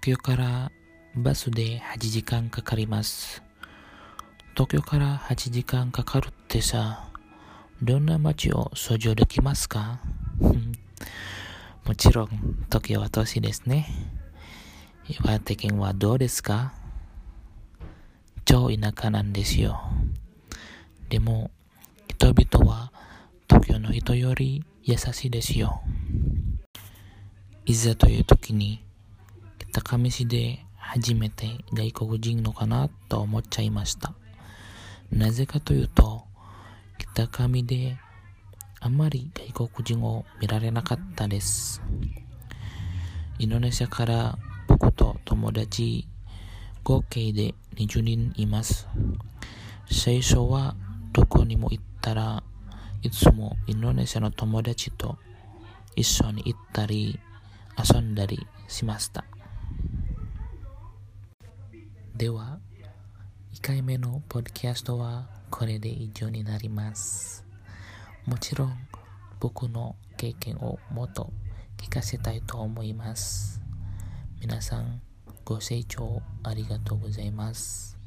東京からバスで8時間かかります。東京から8時間かかるってさ、どんな街を想像できますか？もちろん、東京は都市ですね。岩手県はどうですか？超田舎なんですよ。でも、人々は東京の人より優しいですよ。いざという時に、北上市で初めて外国人のかなと思っちゃいました。なぜかというと、北上であまり外国人を見られなかったです。インドネシアから僕と友達合計で20人います。最初はどこにも行ったらいつもインドネシアの友達と一緒に行ったり遊んだりしました。では、1回目のポッドキャストはこれで以上になります。もちろん僕の経験をもっと聞かせたいと思います。皆さんご清聴ありがとうございます。